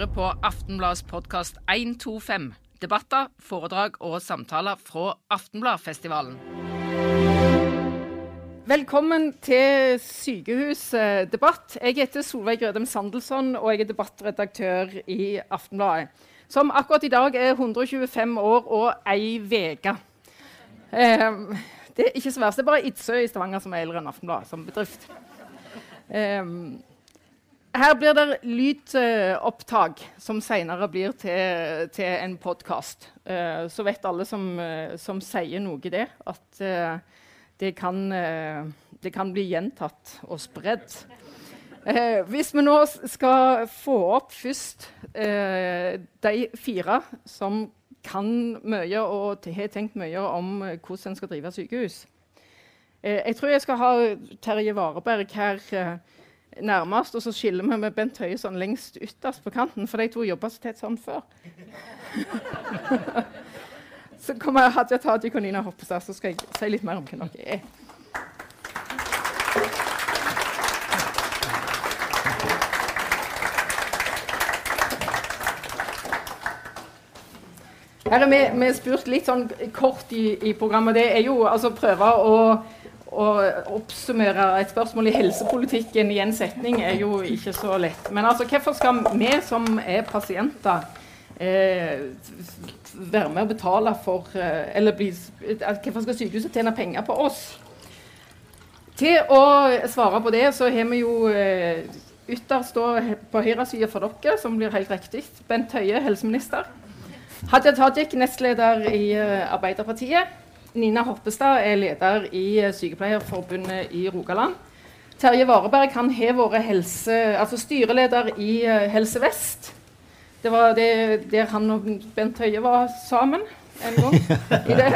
hører på Aftenbladets podkast 125. Debatter, foredrag og samtaler fra Aftenbladfestivalen. Velkommen til sykehusdebatt. Jeg heter Solveig Grødem Sandelsson, og jeg er debattredaktør i Aftenbladet. Som akkurat i dag er 125 år og ei uke. Um, det er ikke så verst. Det er bare Idsøe i Stavanger som er eldre enn Aftenbladet som bedrift. Um, her blir det lydopptak som senere blir til, til en podkast. Uh, så vet alle som, uh, som, sier noe det, at uh, det, kan, det, kan, bli gjentatt og spredd. hvis vi nå skal få opp først de fire som kan mye og har tenkt mye om hvordan en skal drive sykehus. jeg tror jeg skal ha Terje Vareberg her nærmest, og så skiller vi med Bent Høie sånn lengst ytterst på kanten, for de to jobba så tett sånn før. så kommer Hadia Tajik og Nina Hoppestad, så skal jeg si litt mer om hvem dere er. Her er vi, vi spurt litt sånn kort i, i programmet. Det er jo altså prøve å å oppsummere et spørsmål i helsepolitikken i en setning er jo ikke så lett. Men altså, hvorfor skal vi som er pasienter, eh, være med å betale for eh, Eller bli, hvorfor skal sykehuset tjene penger på oss? Til å svare på det, så har vi jo eh, ytterst på høyresida for dere, som blir helt riktig, Bent Høie, helseminister. Hadia Tajik, nestleder i uh, Arbeiderpartiet. Nina Hoppestad er leder i eh, Sykepleierforbundet i Rogaland. Terje Vareberg han har vært helse, altså styreleder i uh, Helse Vest. Det var det, der han og Bent Høie var sammen en gang. i det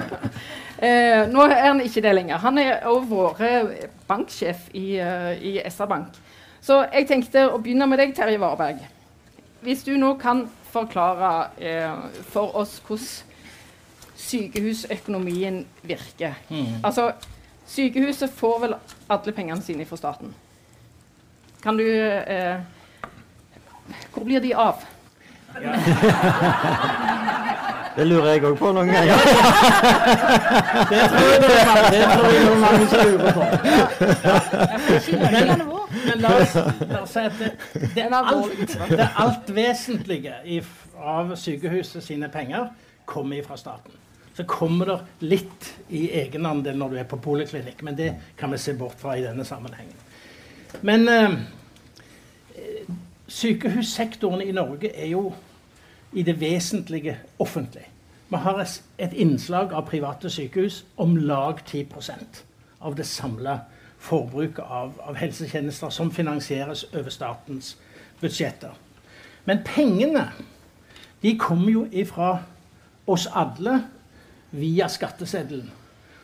eh, nå er han ikke det lenger. Han er òg vært banksjef i, uh, i SR-Bank. Så jeg tenkte å begynne med deg, Terje Vareberg. Hvis du nå kan forklare for oss hvordan sykehusøkonomien virker. Mm. Altså, sykehuset får vel alle pengene sine fra staten. Kan du eh, Hvor blir de av? Ja. det lurer jeg òg på noen ganger. det tror jeg er mange lurer på. Men, men la, oss, la oss si at det, det, er alt, det alt vesentlige av sykehuset sine penger kommer fra staten så kommer det litt i egenandel når du er på poliklinikk. Men det kan vi se bort fra i denne sammenhengen. Men eh, sykehussektoren i Norge er jo i det vesentlige offentlig. Vi har et innslag av private sykehus om lag 10% av det samla forbruket av, av, helsetjenester som finansieres over statens budsjetter. Men pengene de kommer jo ifra oss alle via skatteseddelen.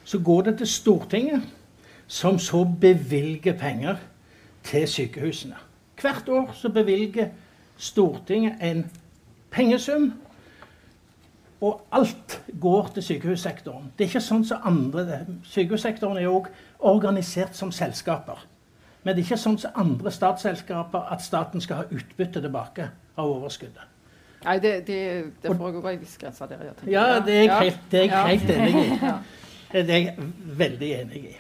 Så går det til Stortinget, som så bevilger penger til sykehusene. Hvert år så bevilger Stortinget en pengesum, og alt går til sykehussektoren. Det er ikke sånn som andre Sykehussektoren er òg organisert som selskaper. Men det er ikke sånn som andre statsselskaper at staten skal ha utbytte tilbake av overskuddet. Nei, det, det, det foregår ei viss grense der. Ja, det er jeg helt, det er jeg helt enig i. Det er jeg veldig enig i.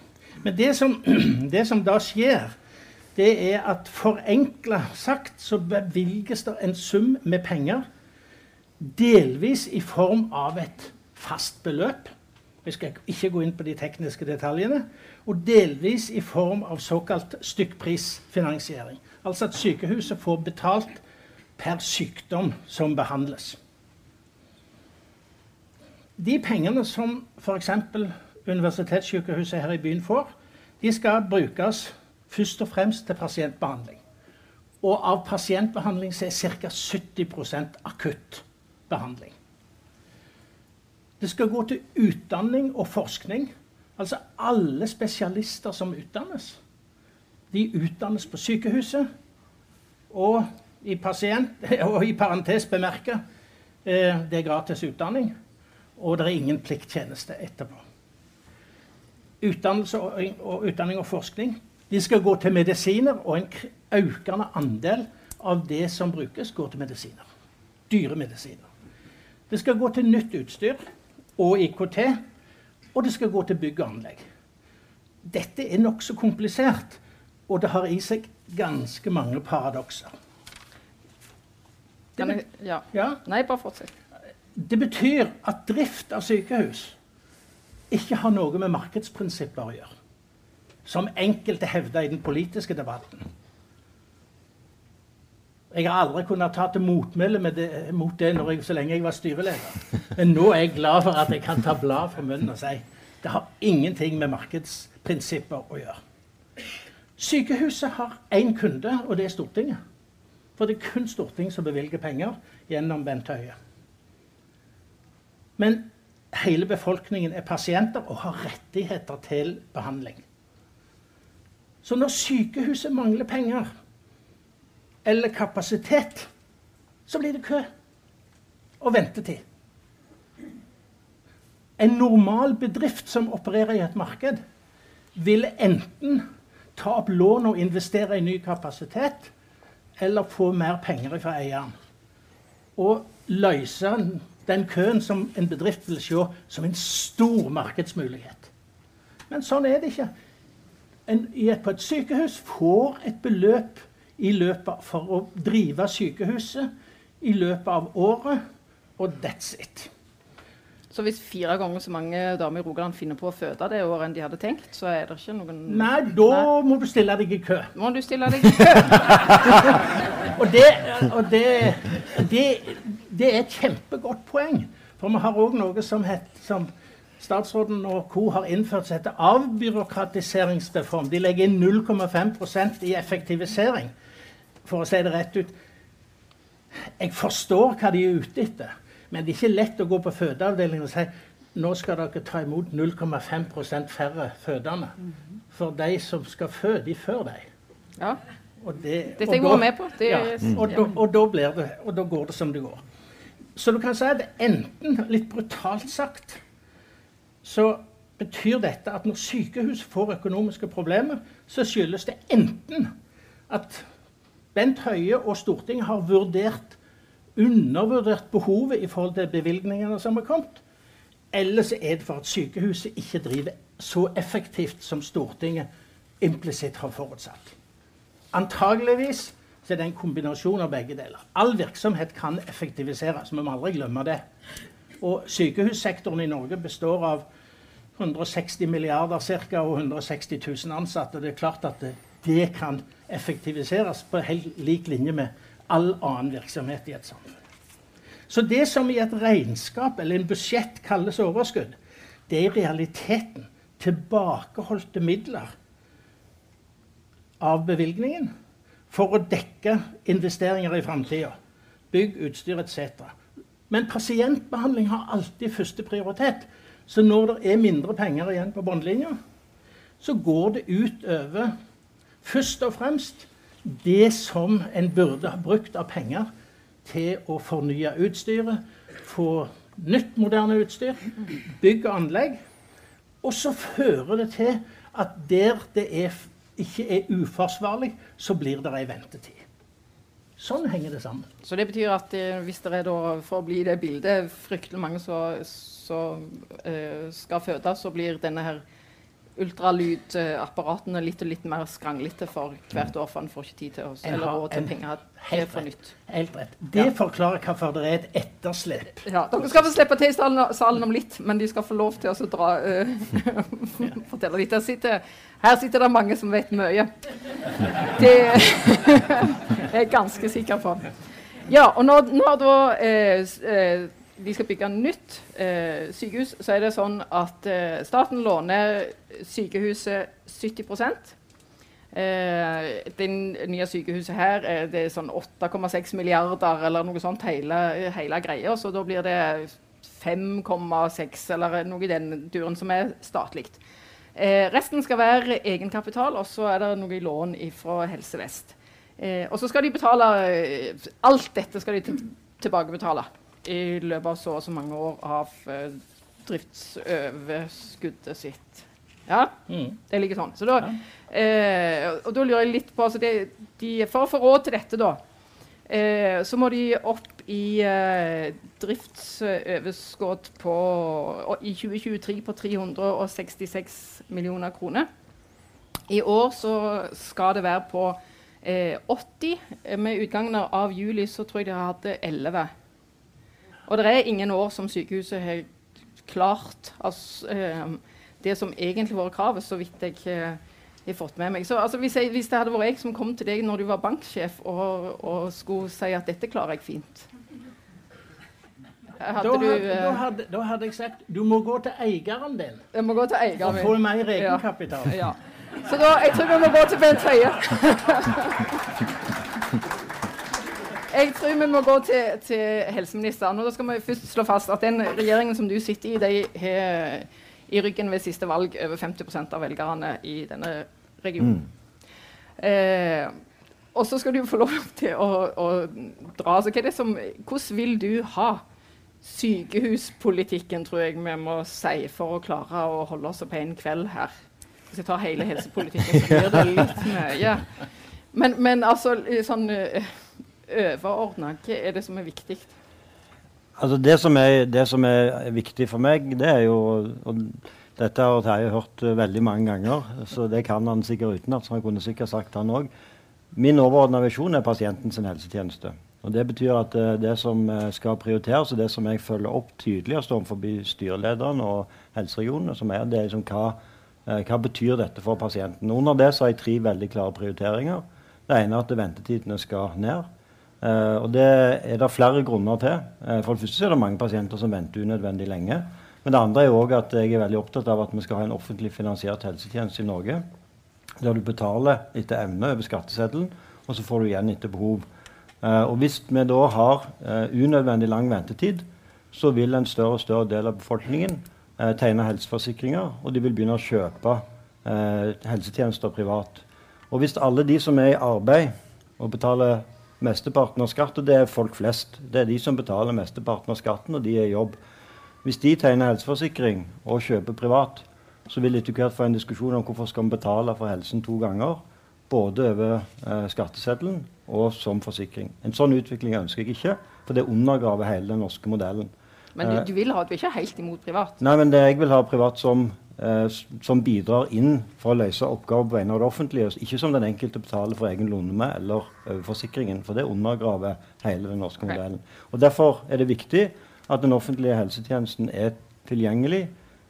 Men det som, det som da skjer, det er at forenkla sagt så bevilges det en sum med penger, delvis i form av et fast beløp. Vi skal ikke gå inn på de tekniske detaljene. Og delvis i form av såkalt stykkprisfinansiering. Altså at sykehuset får betalt per sykdom som behandles. De pengene som f.eks. Universitetssykehuset her i byen får, de skal brukes først og fremst til pasientbehandling. Og av pasientbehandling så er ca. 70 akutt behandling. Det skal gå til utdanning og forskning. Altså alle spesialister som utdannes. De utdannes på sykehuset. Og i pasient, og i parentes bemerke eh, det er gratis utdanning, og det er ingen plikttjeneste etterpå. Utdannelse og, og, utdanning og forskning de skal gå til medisiner, og en økende andel av det som brukes, går til medisiner. Dyre medisiner. Det skal gå til nytt utstyr og IKT, og det skal gå til bygg og anlegg. Dette er nokså komplisert, og det har i seg ganske mange paradokser. Kan jeg, ja. Ja, Nei, bare fortsett. det betyr at drift av sykehus ikke har noe med markedsprinsipper å gjøre, som enkelte hevder i den politiske debatten. Jeg har aldri kunnet ta til motmæle mot det når jeg, så lenge jeg var styreleder. Men nå er jeg glad for at jeg kan ta blad fra munnen og si det har ingenting med markedsprinsipper å gjøre. Sykehuset har én kunde, og det er Stortinget. For det er kun Stortinget som bevilger penger gjennom Bent Høie. Men hele befolkningen er pasienter og har rettigheter til behandling. Så når sykehuset mangler penger eller kapasitet, så blir det kø og ventetid. En normal bedrift som opererer i et marked, vil enten ta opp lån og investere i ny kapasitet, eller få mer penger fra eieren. Og løse den køen som en bedrift vil se som en stor markedsmulighet. Men sånn er det ikke. En, på et sykehus får et beløp løpet for å drive sykehuset i løpet av året, og that's it. Så hvis fire ganger så mange damer i Rogaland finner på å føde det året enn de hadde tenkt, så er det ikke noen Nei, da må du stille deg i kø. Må du stille deg i kø? Og det, og det, det, det er et kjempegodt poeng. For vi har òg noe som, het, som statsråden og co. har innført som heter avbyråkratiseringsreform. De legger inn 0,5% i effektivisering, for å si det rett ut. Jeg forstår hva de er ute etter, men det er ikke lett å gå på fødeavdelingen og si nå skal dere ta imot 0,5% færre fødende. For de som skal føde, de før deg. Ja, Og det, Dette jeg var med på. Det, ja, og, da, og, da blir det, og da går det som det går. Så du kan si at enten, litt brutalt sagt, så betyr dette at når sykehus får økonomiske problemer, så skyldes det enten at Bent Høie og Stortinget har vurdert, undervurdert behovet i forhold til bevilgningene som har kommet, eller så er det for at sykehuset ikke driver så effektivt som Stortinget implisitt har forutsatt. Antageligvis så er det en kombinasjon av begge deler. All virksomhet kan effektiviseres, vi må aldri glemme det. Og sykehussektoren i Norge består av 160 milliarder cirka, og 160 000 ansatte. Det er klart at det, det kan effektiviseres på helt lik linje med all annen virksomhet i et samfunn. Så det som i et regnskap eller en budsjett kalles overskudd, det er i realiteten tilbakeholdte midler av bevilgningen for å dekke investeringer i framtida. Bygg, utstyr etc. Men pasientbehandling har alltid første prioritet. Så når det er mindre penger igjen på båndlinja, så går det ut over først og fremst det som en burde ha brukt av penger til å fornye utstyret, få nytt, moderne utstyr, bygg og anlegg. Og så fører det til at der det er, ikke er uforsvarlig, så blir det ei ventetid. Sånn henger det sammen. Så det betyr at eh, hvis det er da, for å bli det bildet, fryktelig mange som eh, skal fødes, så blir denne her ultralydapparatene litt og litt mer skranglete for hvert år, for en får ikke tid til å eller råd til penger til helt for rett. nytt. Helt rett. Det Ja. forklarer hvorfor det er et etterslep. Ja, dere skal få slippe til i salen, salen om litt, men de skal få lov til å dra uh, Fortelle litt. Her sitter, her sitter det mange som vet mye. Det er jeg ganske sikker på. Ja, og når, når da eh, eh, de skal bygge nytt eh, sykehus, så er det sånn at eh, staten låner sykehuset 70 Eh, det nye sykehuset her er det sånn 8,6 milliarder eller noe sånt hele, hele greia. Så da blir det 5,6 eller noe i den duren som er statlig. Eh, resten skal være egenkapital, og så er det noe i lån fra Helse Vest. Eh, og så skal de betale eh, Alt dette skal de til- tilbakebetale i løpet av så og så mange år av eh, driftsoverskuddet sitt. Ja, Mm. det ligger sånn. Så da, eh, og da lurer jeg litt på altså det, de, For å få råd til dette, da, Eh, så må de opp i eh, driftsoverskudd på i 2023 på 366 millioner kroner. I år så skal det være på eh, 80. Med utgangen av juli så tror jeg de hadde 11. Og det er ingen år som sykehuset har klart altså, eh, det som egentlig var kravet, så vidt jeg eh, har fått med meg. Så altså, hvis, jeg, hvis, det hadde vært jeg som kom til deg når du var banksjef og, og skulle si at dette klarer jeg fint hadde da, du, hadde, da, hadde, da, hadde, jeg sagt du må gå til eieren din jeg må gå til eieren og få mer egenkapital. Ja. Ja. Så da, jeg tror vi må gå til Bent Høie. jeg tror vi må gå til, til, helseministeren. Og da skal vi først slå fast at den regjeringen som du sitter i, de har i ryggen ved siste valg over 50% av velgerne i denne regionen. Mm. Eh, og så skal du få lov til å, å dra. Så hva som, hvordan vil du ha sykehuspolitikken, tror jeg vi må si, for å klare å holde oss på en kveld her? Hvis jeg tar hele helsepolitikken, så blir det litt mye. Men, men altså sånn eh, overordna, hva er det som er viktig? Altså det som, er, det som er viktig for meg, det er jo og Dette har Terje hørt uh, veldig mange ganger, så det kan han sikkert utenat. Han kunne sikkert sagt han òg. Min overordna visjon er pasientens helsetjeneste. Og Det betyr at uh, det som uh, skal prioriteres, og det som jeg følger opp tydeligst overfor styrelederen og helseregionene, som er det liksom, hva, hva betyr dette for pasienten. Under det så har jeg tre veldig klare prioriteringer. Det ene er at ventetidene skal ned. Uh, og Det er det flere grunner til. Uh, for det første er det mange pasienter som venter unødvendig lenge. Men det andre er også at jeg er veldig opptatt av at vi skal ha en offentlig finansiert helsetjeneste i Norge. Der du betaler etter evne over skatteseddelen, og så får du igjen etter behov. Uh, og Hvis vi da har unødvendig lang ventetid, så vil en større og større del av befolkningen tegne helseforsikringer, og de vil begynne å kjøpe helsetjenester privat. Og Hvis alle de som er i arbeid og betaler mesteparten av skatt, og det er folk flest. Det er de som betaler mesteparten av skatten, og de er i jobb. Hvis de tegner helseforsikring og kjøper privat, så vil etter hvert få en diskusjon om hvorfor skal vi betale for helsen to ganger. Både over eh, skatteseddelen og som forsikring. En sånn utvikling ønsker jeg ikke, for det undergraver hele den norske modellen. Men du, du vil ha, du er ikke helt imot privat? Nei, men det jeg vil ha privat som eh, som bidrar inn for å løse oppgaver på vegne av det offentlige. Ikke som den enkelte betaler for egen lomme eller forsikringen, for det undergraver hele den norske modellen. Og Derfor er det viktig at den offentlige helsetjenesten er tilgjengelig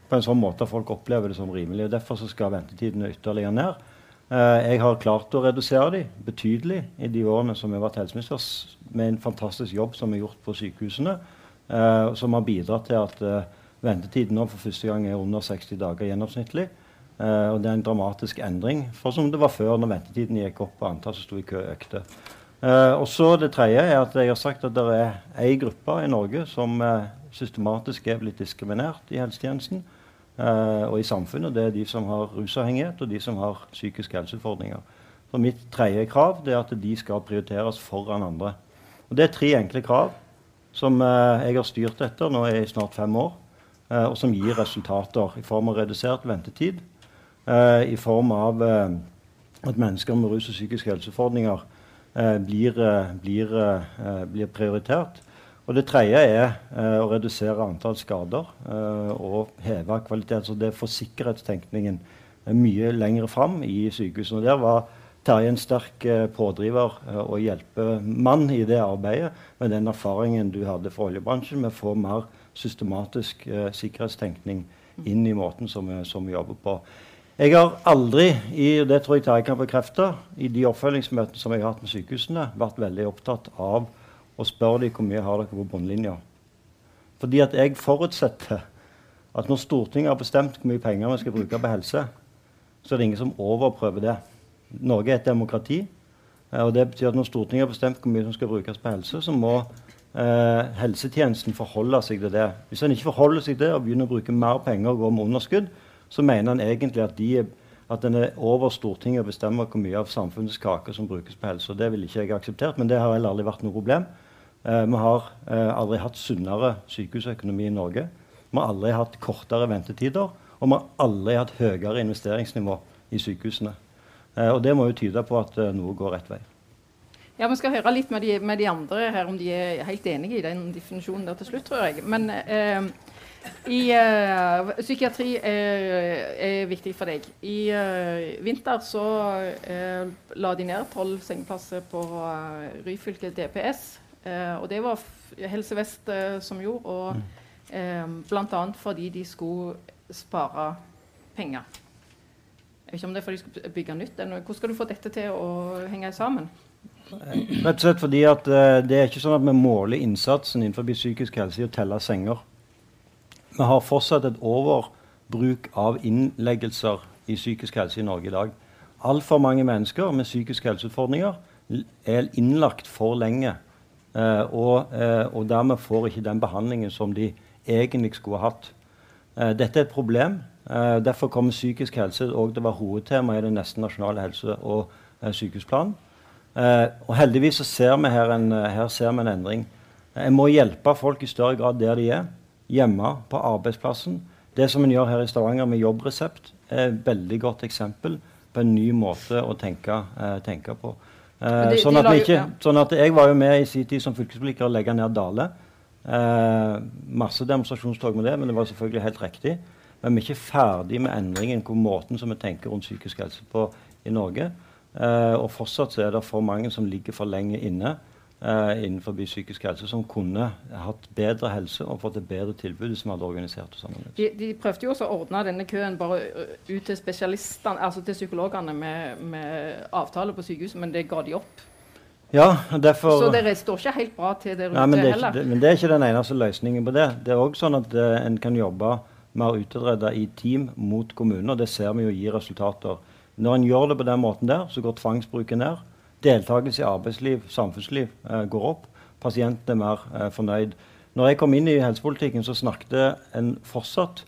på en sånn måte at folk opplever det som rimelig. og Derfor skal ventetidene ytterligere ned. Eh, jeg har klart å redusere dem betydelig i de årene som jeg har vært helseminister, med en fantastisk jobb som er gjort på sykehusene, eh, som har bidratt til at eh, Ventetiden nå for første gang er under 60 dager gjennomsnittlig. Uh, og Det er en dramatisk endring fra som det var før, når ventetiden gikk opp og antall som sto i kø, økte. Uh, og så Det tredje er at jeg har sagt at det er ei gruppe i Norge som uh, systematisk er blitt diskriminert i helsetjenesten og i samfunnet. Det er de som har rusavhengighet, og de som har psykiske helseutfordringer. Så Mitt tredje krav er at de skal prioriteres foran andre. Og Det er tre enkle krav som jeg har styrt etter nå i snart fem år. Eh, og som gir resultater i form av redusert ventetid, eh, i form av eh, at mennesker med rus- og psykiske helseutfordringer blir, blir, blir, prioritert. Og det tredje er eh, å redusere antall skader eh, og heve kvalitet. Så det får sikkerhetstenkningen mye lenger fram i sykehusene. Der var Terje en sterk eh, pådriver og hjelpemann i det arbeidet, med den erfaringen du hadde fra oljebransjen med å få mer systematisk eh, sikkerhetstenkning inn i måten som vi, som vi, jobber på. Jeg har aldri, i, det tror jeg Terje kan bekrefte, i de oppfølgingsmøtene som jeg har hatt med sykehusene, vært veldig opptatt av å spørre dem hvor mye har dere på bunnlinja. Fordi at jeg forutsetter at når Stortinget har bestemt hvor mye penger vi skal bruke på helse, så er det ingen som overprøver det. Norge er et demokrati. Eh, og det betyr at når Stortinget har bestemt hvor mye som skal brukes på helse, så må eh, helsetjenesten forholde seg til det. Hvis en ikke forholder seg til det og begynner å bruke mer penger og gå med underskudd, så mener en egentlig at, de, at en er over Stortinget og bestemmer hvor mye av samfunnets kake som brukes på helse. Og Det ville ikke jeg akseptert, men det har heller aldri vært noe problem. Eh, vi har eh, aldri hatt sunnere sykehusøkonomi i Norge. Vi har aldri hatt kortere ventetider, og vi har aldri hatt høyere investeringsnivå i sykehusene. Eh, og Det må jo tyde på at eh, noe går rett vei. Ja, Vi skal høre litt med de, med de, andre her om de er helt enige i den definisjonen der til slutt, tror jeg. Men eh, i, eh, psykiatri er, er, viktig for deg. I eh, vinter så uh, la de ned tolv sengeplasser på Ryfylke DPS. og det var Helse Vest som gjorde, og eh, bl.a. fordi de skulle spare penger. Jeg vet ikke om det er fordi de skal bygge nytt. Hvordan skal du få dette til å henge sammen? Rett og slett fordi at uh, Det er ikke sånn at vi måler innsatsen innenfor psykisk helse i å telle senger. Vi har fortsatt et overbruk av innleggelser i psykisk helse i Norge i dag. Altfor mange mennesker med psykiske helseutfordringer er innlagt for lenge. Uh, og, uh, og, dermed får ikke den behandlingen som de egentlig skulle ha hatt. dette er et problem. Derfor kommer psykisk helse til å være hovedtema i den neste nasjonale helse- og sykehusplanen. Eh, og heldigvis så ser vi her en, eh, her ser vi en endring. En må hjelpe folk i større grad der de er. Hjemme, på arbeidsplassen. Det som en gjør her i Stavanger med jobbresept, er et veldig godt eksempel på en ny måte å tenke, eh, tenke på. Eh, de, sånn, at ikke, sånn, at Jeg var jo med i sin tid som fylkespolitiker å legge ned Dale. Eh, masse demonstrasjonstog med det, men det var selvfølgelig helt riktig. Men vi er ikke ferdig med endringen på måten som vi tenker rundt psykisk helse på i Norge. Eh, og fortsatt er det for mange som ligger for lenge inne eh, innenfor psykisk helse, som kunne hatt bedre helse og fått et bedre tilbud hvis vi hadde organisert det sammen. De, de, prøvde jo også å ordne denne køen bare ut til spesialistene, altså til psykologene med, med avtale på sykehuset, men det ga de opp. Ja, derfor, så det står ikke helt bra til der ute heller. Det, men det er ikke den eneste løsningen på det. Det er òg sånn at uh, en kan jobbe med å utrede i team mot kommuner. Det ser vi jo gir resultater. Når en gjør det på den måten der, så går tvangsbruken ned. Deltakelse i arbeidsliv, samfunnsliv eh, går opp. Pasienten er mer eh, fornøyd. Når jeg kom inn i helsepolitikken, så snakket en fortsatt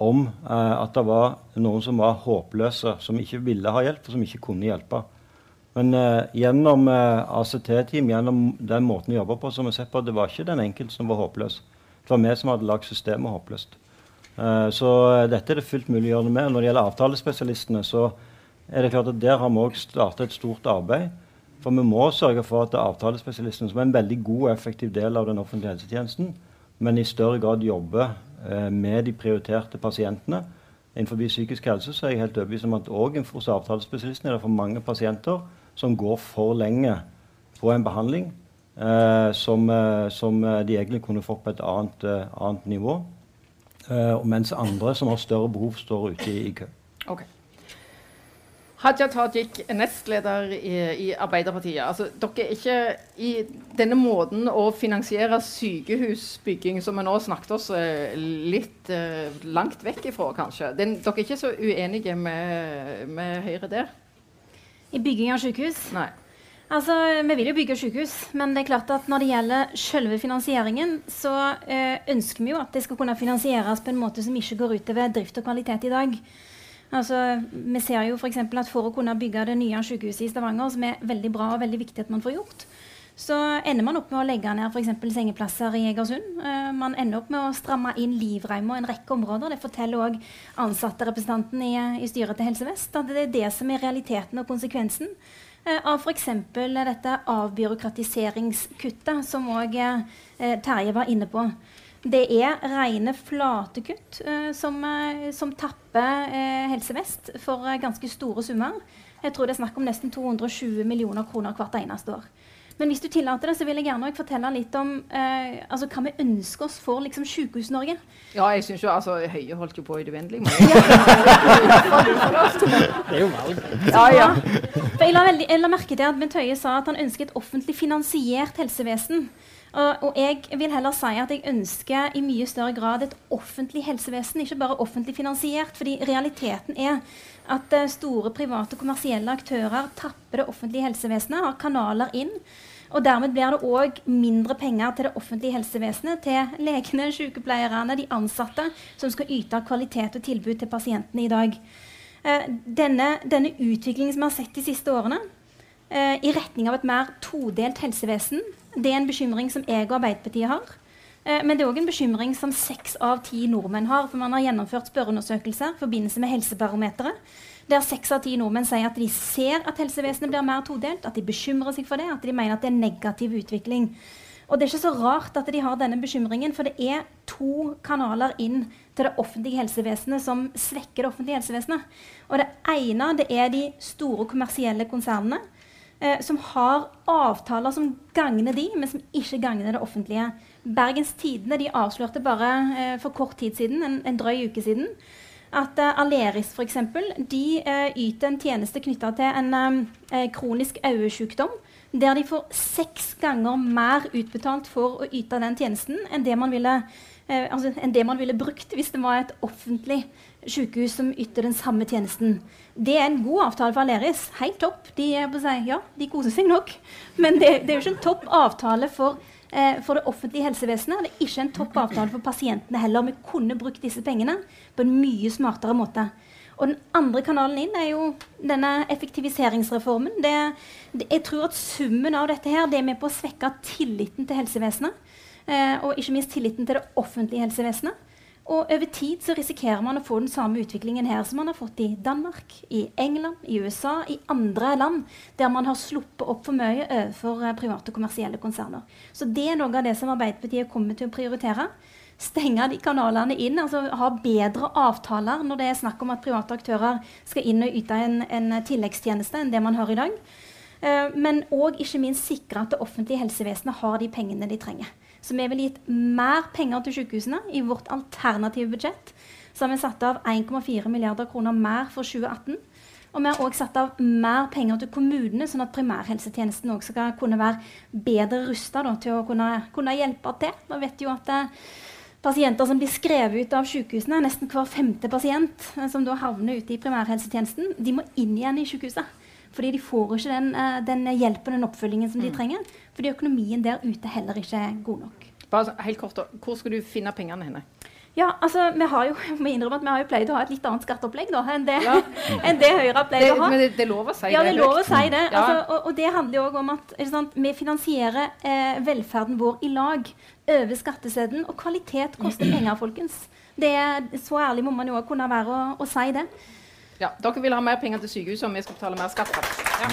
om eh, at det var noen som var håpløse, som ikke ville ha hjelp, og som ikke kunne hjelpe. Men eh, gjennom eh, ACT-team, gjennom den måten vi jobber på, så har vi sett på at det var ikke den enkelte som var håpløs. Det var vi som hadde lagd systemet håpløst. Eh, så dette er det fullt mulig å gjøre noe med. Når det gjelder avtalespesialistene, så er det klart at der har vi òg startet et stort arbeid. For vi må sørge for at avtalespesialistene, som er en veldig god og effektiv del av den offentlige helsetjenesten, men i større grad jobber eh, med de prioriterte pasientene. Innenfor psykisk helse så er jeg helt overbevist om at òg hos avtalespesialistene er det for mange pasienter som går for lenge på en behandling eh, som, eh, som, de egentlig kunne fått på et annet, annet nivå. Eh, mens andre som har større behov, står ute i, i kø. Okay. Hadia Tajik, nestleder i, i Arbeiderpartiet. Altså, dere er ikke I denne måten å finansiere sykehusbygging som vi nå snakket oss uh, litt uh, langt vekk ifra, kanskje. Den, dere er ikke så uenige med, med, Høyre der? I bygging av sykehus? Nei. Altså, Vi vil jo bygge sykehus, men det er klart at når det gjelder selve finansieringen, så eh, ønsker vi jo at det skal kunne finansieres på en måte som ikke går utover drift og kvalitet i dag. Altså, vi ser jo f.eks. at for å kunne bygge det nye sykehuset i Stavanger, som er veldig bra og veldig viktig at man får gjort, så ender man opp med å legge ned f.eks. sengeplasser i Egersund. Eh, man ender opp med å stramme inn livreima en rekke områder. Det forteller òg ansatterepresentanten i, i styret til Helse Vest at det er det som er realiteten og konsekvensen av f.eks. dette avbyråkratiseringskuttet, som òg uh, Terje var inne på. Det er rene flate kutt eh, som, eh, som, tapper eh, Helse Vest for eh, ganske store summer. Jeg tror det er snakk om nesten 220 millioner kroner hvert eneste år. Men hvis du tillater det, så vil jeg gjerne fortelle litt om eh, altså, hva vi ønsker oss for liksom, Sykehus-Norge. Ja, jeg syns jo altså Høie holdt jo på i det uendelige. det er jo valg. Ja, ja. For jeg la, veldig, jeg la merke til at Bent Høie sa at han ønsker et offentlig finansiert helsevesen. Og, og, jeg vil heller si at jeg ønsker i mye større grad et offentlig helsevesen, ikke bare offentlig finansiert. fordi realiteten er at uh, store private kommersielle aktører tapper det offentlige helsevesenet, har kanaler inn. Og dermed blir det òg mindre penger til det offentlige helsevesenet, til legene, sykepleierne, de ansatte, som skal yte kvalitet og tilbud til pasientene i dag. Uh, denne, denne utviklingen som vi har sett de siste årene, uh, i retning av et mer todelt helsevesen, det er en bekymring som jeg og Arbeiderpartiet har. Eh, men det er òg en bekymring som seks av ti nordmenn har. For man har gjennomført spørreundersøkelser i forbindelse med Helsebarometeret. Der seks av ti nordmenn sier at de ser at helsevesenet blir mer todelt, at de bekymrer seg for det, at de mener at det er negativ utvikling. Og det er ikke så rart at de har denne bekymringen, for det er to kanaler inn til det offentlige helsevesenet som svekker det offentlige helsevesenet. Og det ene det er de store kommersielle konsernene. Eh, som har avtaler som gagner de, men som ikke gagner det offentlige. Bergens Tidende de avslørte bare eh, for kort tid siden, en, en drøy uke siden, at uh, Aleris f.eks. de uh, yter en tjeneste knytta til en um, kronisk øyesykdom, der de får seks ganger mer utbetalt for å yte den tjenesten enn det man ville, altså, enn det man ville brukt hvis det var et offentlig sykehus som yter den samme tjenesten. Det er en god avtale for Aleris. Helt topp. De, si, ja, de koser seg nok. Men det, det er jo ikke en topp avtale for eh, for det offentlige helsevesenet. Det er ikke en topp avtale for pasientene heller. Vi kunne brukt disse pengene på en mye smartere måte. Og den andre kanalen inn er jo denne effektiviseringsreformen. Det, det, jeg tror at summen av dette her, det er med på å svekke tilliten til helsevesenet. Eh, og ikke minst tilliten til det offentlige helsevesenet. Og over tid så risikerer man å få den samme utviklingen her som man har fått i Danmark, i England, i USA, i andre land der man har sluppet opp for mye overfor eh, private kommersielle konserner. Så det er noe av det som Arbeiderpartiet kommer til å prioritere. Stenge de kanalene inn, altså ha bedre avtaler når det er snakk om at private aktører skal inn og yte en, en tilleggstjeneste enn det man har i dag. Uh, men òg ikke minst sikre at det offentlige helsevesenet har de pengene de trenger. Så vi ville gitt mer penger til sykehusene i vårt alternative budsjett. Så har vi satt av 1,4 milliarder kroner mer for 2018. Og vi har òg satt av mer penger til kommunene, sånn at primærhelsetjenesten også skal kunne være bedre rusta til å kunne, kunne, hjelpe til. Da vet jo at eh, pasienter som blir skrevet ut av sykehusene, nesten hver femte pasient eh, som da havner ute i primærhelsetjenesten, de må inn igjen i sykehuset. Fordi de får ikke den, eh, den hjelpen og den oppfølgingen som de mm. trenger. Fordi økonomien der ute heller ikke er god nok. Bare helt kort, Hvor skal du finne pengene henne? Ja, altså, Vi har jo vi innrømmer at vi har jo pleid å ha et litt annet skatteopplegg da, enn det, ja. enn det Høyre har pleid å ha. Men det, det, lover å si ja, det? Ja, det lover lov å si det. Altså, og, og, det handler jo òg om at sant, vi finansierer eh, velferden vår i lag over skatteseddelen. Og kvalitet koster penger, folkens. Det er, så ærlig må man jo kunne være å, å si det. Ja, Dere vil ha mer penger til sykehuset, og vi skal betale mer skatt. Ja.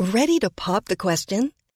Ready to pop the question?